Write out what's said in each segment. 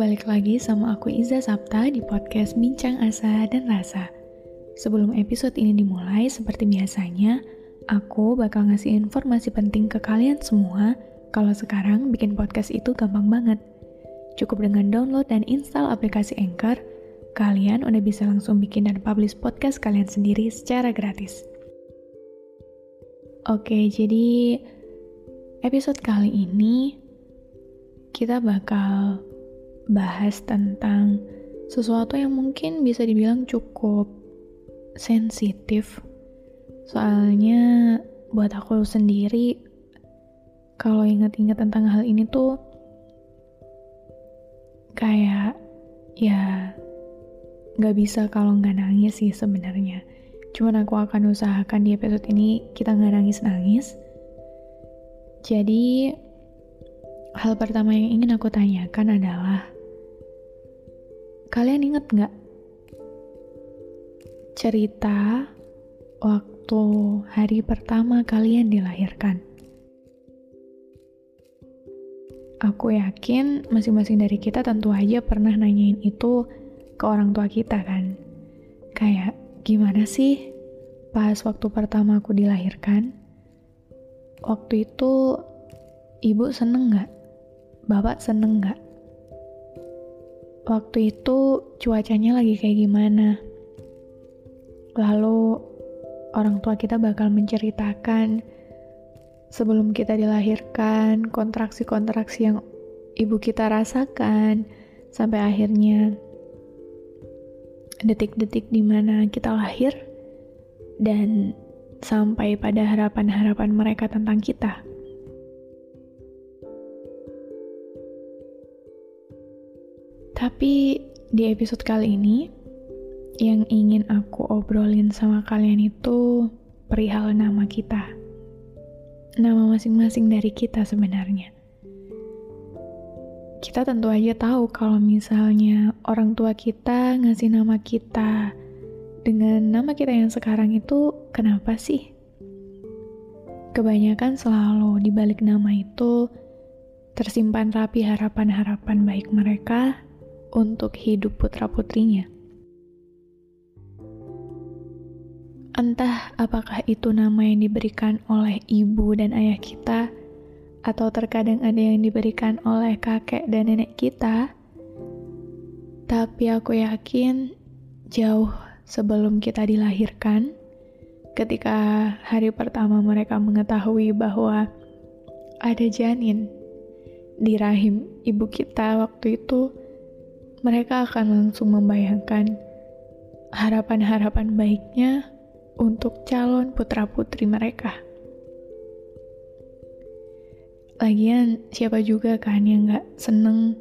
Balik lagi sama aku Iza Sapta di podcast Bincang Asa dan Rasa. Sebelum episode ini dimulai, seperti biasanya, aku bakal ngasih informasi penting ke kalian semua kalau sekarang bikin podcast itu gampang banget. Cukup dengan download dan install aplikasi Anchor, kalian udah bisa langsung bikin dan publish podcast kalian sendiri secara gratis. Oke, jadi episode kali ini kita bakal bahas tentang sesuatu yang mungkin bisa dibilang cukup sensitif. Soalnya buat aku sendiri kalau ingat-ingat tentang hal ini tuh kayak ya nggak bisa kalau nggak nangis sih sebenarnya. Cuman aku akan usahakan di episode ini kita nggak nangis-nangis. Jadi Hal pertama yang ingin aku tanyakan adalah, kalian inget nggak cerita waktu hari pertama kalian dilahirkan? Aku yakin masing-masing dari kita tentu aja pernah nanyain itu ke orang tua kita kan. Kayak, gimana sih pas waktu pertama aku dilahirkan? Waktu itu ibu seneng gak Bapak seneng gak? Waktu itu cuacanya lagi kayak gimana? Lalu orang tua kita bakal menceritakan sebelum kita dilahirkan, kontraksi-kontraksi yang ibu kita rasakan, sampai akhirnya detik-detik di mana kita lahir, dan sampai pada harapan-harapan mereka tentang kita. Tapi di episode kali ini, yang ingin aku obrolin sama kalian itu perihal nama kita. Nama masing-masing dari kita sebenarnya. Kita tentu aja tahu kalau misalnya orang tua kita ngasih nama kita dengan nama kita yang sekarang itu kenapa sih? Kebanyakan selalu di balik nama itu tersimpan rapi harapan-harapan baik mereka untuk hidup putra-putrinya. Entah apakah itu nama yang diberikan oleh ibu dan ayah kita, atau terkadang ada yang diberikan oleh kakek dan nenek kita, tapi aku yakin jauh sebelum kita dilahirkan, ketika hari pertama mereka mengetahui bahwa ada janin di rahim ibu kita waktu itu, mereka akan langsung membayangkan harapan-harapan baiknya untuk calon putra-putri mereka. Lagian, siapa juga kan yang gak seneng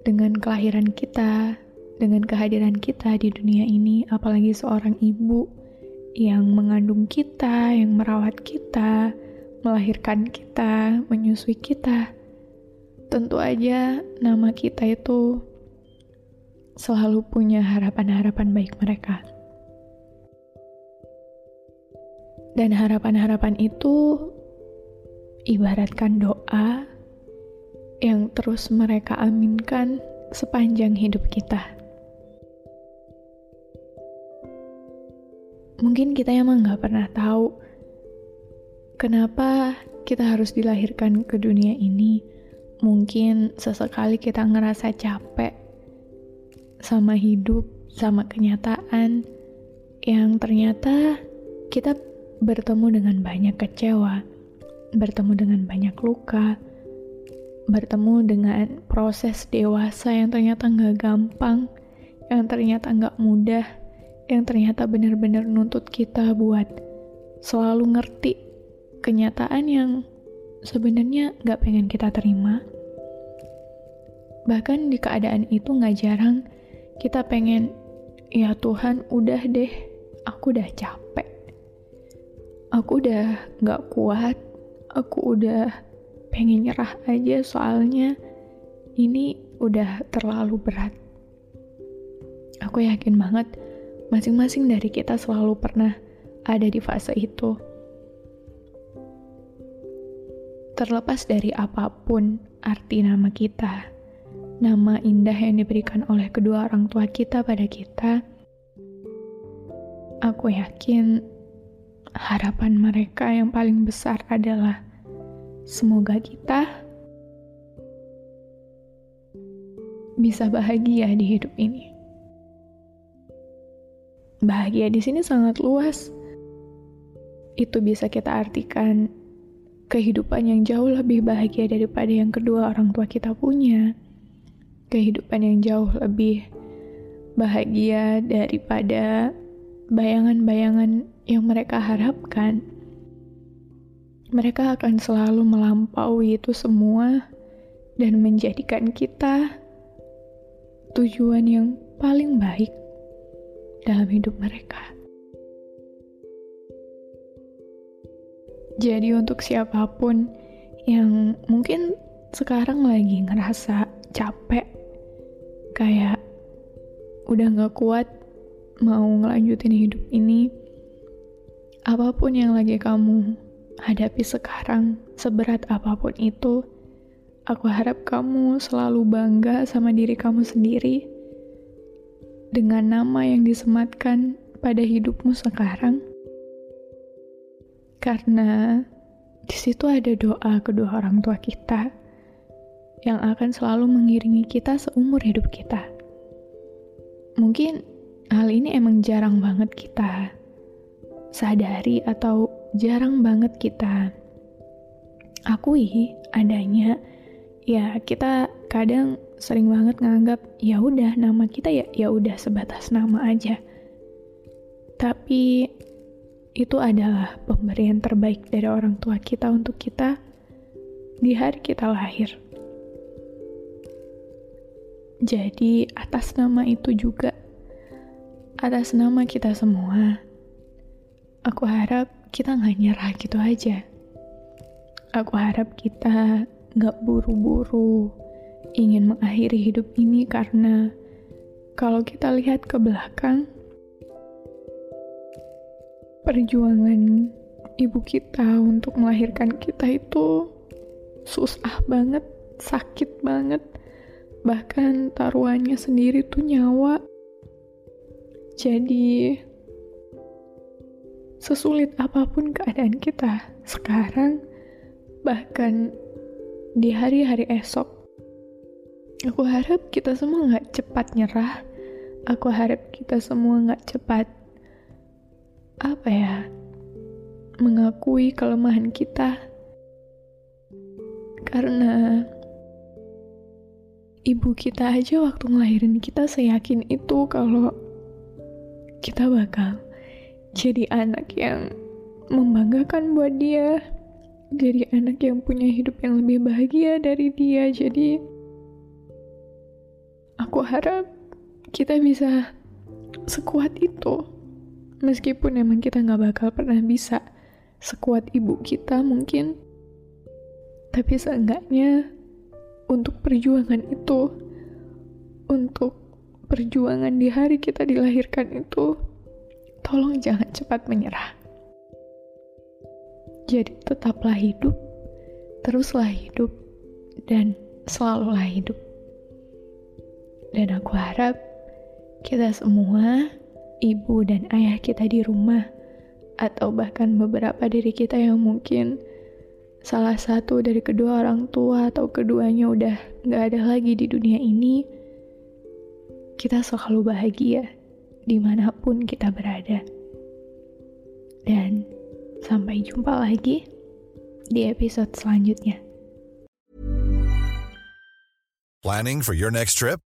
dengan kelahiran kita, dengan kehadiran kita di dunia ini, apalagi seorang ibu yang mengandung kita, yang merawat kita, melahirkan kita, menyusui kita. Tentu aja nama kita itu selalu punya harapan-harapan baik mereka. Dan harapan-harapan itu ibaratkan doa yang terus mereka aminkan sepanjang hidup kita. Mungkin kita emang gak pernah tahu kenapa kita harus dilahirkan ke dunia ini. Mungkin sesekali kita ngerasa capek sama hidup, sama kenyataan yang ternyata kita bertemu dengan banyak kecewa, bertemu dengan banyak luka, bertemu dengan proses dewasa yang ternyata nggak gampang, yang ternyata nggak mudah, yang ternyata benar-benar nuntut kita buat selalu ngerti kenyataan yang sebenarnya nggak pengen kita terima. Bahkan di keadaan itu nggak jarang kita pengen, ya Tuhan udah deh, aku udah capek. Aku udah nggak kuat, aku udah pengen nyerah aja soalnya ini udah terlalu berat. Aku yakin banget masing-masing dari kita selalu pernah ada di fase itu. Terlepas dari apa pun arti nama kita, nama indah yang diberikan oleh kedua orang tua kita pada kita, aku yakin harapan mereka yang paling besar adalah semoga kita bisa bahagia di hidup ini. Bahagia di sini sangat luas. Itu bisa kita artikan kehidupan yang jauh lebih bahagia daripada yang kedua orang tua kita punya. Kehidupan yang jauh lebih bahagia daripada bayangan-bayangan yang mereka harapkan. Mereka akan selalu melampaui itu semua dan menjadikan kita tujuan yang paling baik dalam hidup mereka. Jadi untuk siapa pun yang mungkin sekarang lagi ngerasa capek, kayak udah gak kuat mau ngelanjutin hidup ini, apa pun yang lagi kamu hadapi sekarang, seberat apa pun itu, aku harap kamu selalu bangga sama diri kamu sendiri dengan nama yang disematkan pada hidupmu sekarang. Karena di situ ada doa kedua orang tua kita yang akan selalu mengiringi kita seumur hidup kita. Mungkin hal ini emang jarang banget kita sadari atau jarang banget kita akui adanya ya kita kadang sering banget nganggap ya udah nama kita ya ya udah sebatas nama aja tapi itu adalah pemberian terbaik dari orang tua kita untuk kita di hari kita lahir. Jadi, atas nama itu juga, atas nama kita semua, aku harap kita nggak nyerah gitu aja. Aku harap kita nggak buru-buru ingin mengakhiri hidup ini karena kalau kita lihat ke belakang, perjuangan ibu kita untuk melahirkan kita itu susah banget, sakit banget. Bahkan taruhannya sendiri tuh nyawa. Jadi sesulit apa pun keadaan kita sekarang, bahkan di hari-hari esok, aku harap kita semua nggak cepat nyerah. Aku harap kita semua nggak cepat apa ya mengakui kelemahan kita karena ibu kita aja waktu ngelahirin kita seyakin itu kalau kita bakal jadi anak yang membanggakan buat dia jadi anak yang punya hidup yang lebih bahagia dari dia. Jadi aku harap kita bisa sekuat itu. Meskipun emang kita nggak bakal pernah bisa sekuat ibu kita mungkin tapi seenggaknya untuk perjuangan itu untuk perjuangan di hari kita dilahirkan itu tolong jangan cepat menyerah. Jadi tetaplah hidup teruslah hidup dan selalulah hidup. Dan aku harap kita semua ibu dan ayah kita di rumah, atau bahkan beberapa dari kita yang mungkin salah satu dari kedua orang tua atau keduanya udah gak ada lagi di dunia ini, kita selalu bahagia di mana pun kita berada. Dan sampai jumpa lagi di episode selanjutnya. Planning for your next trip?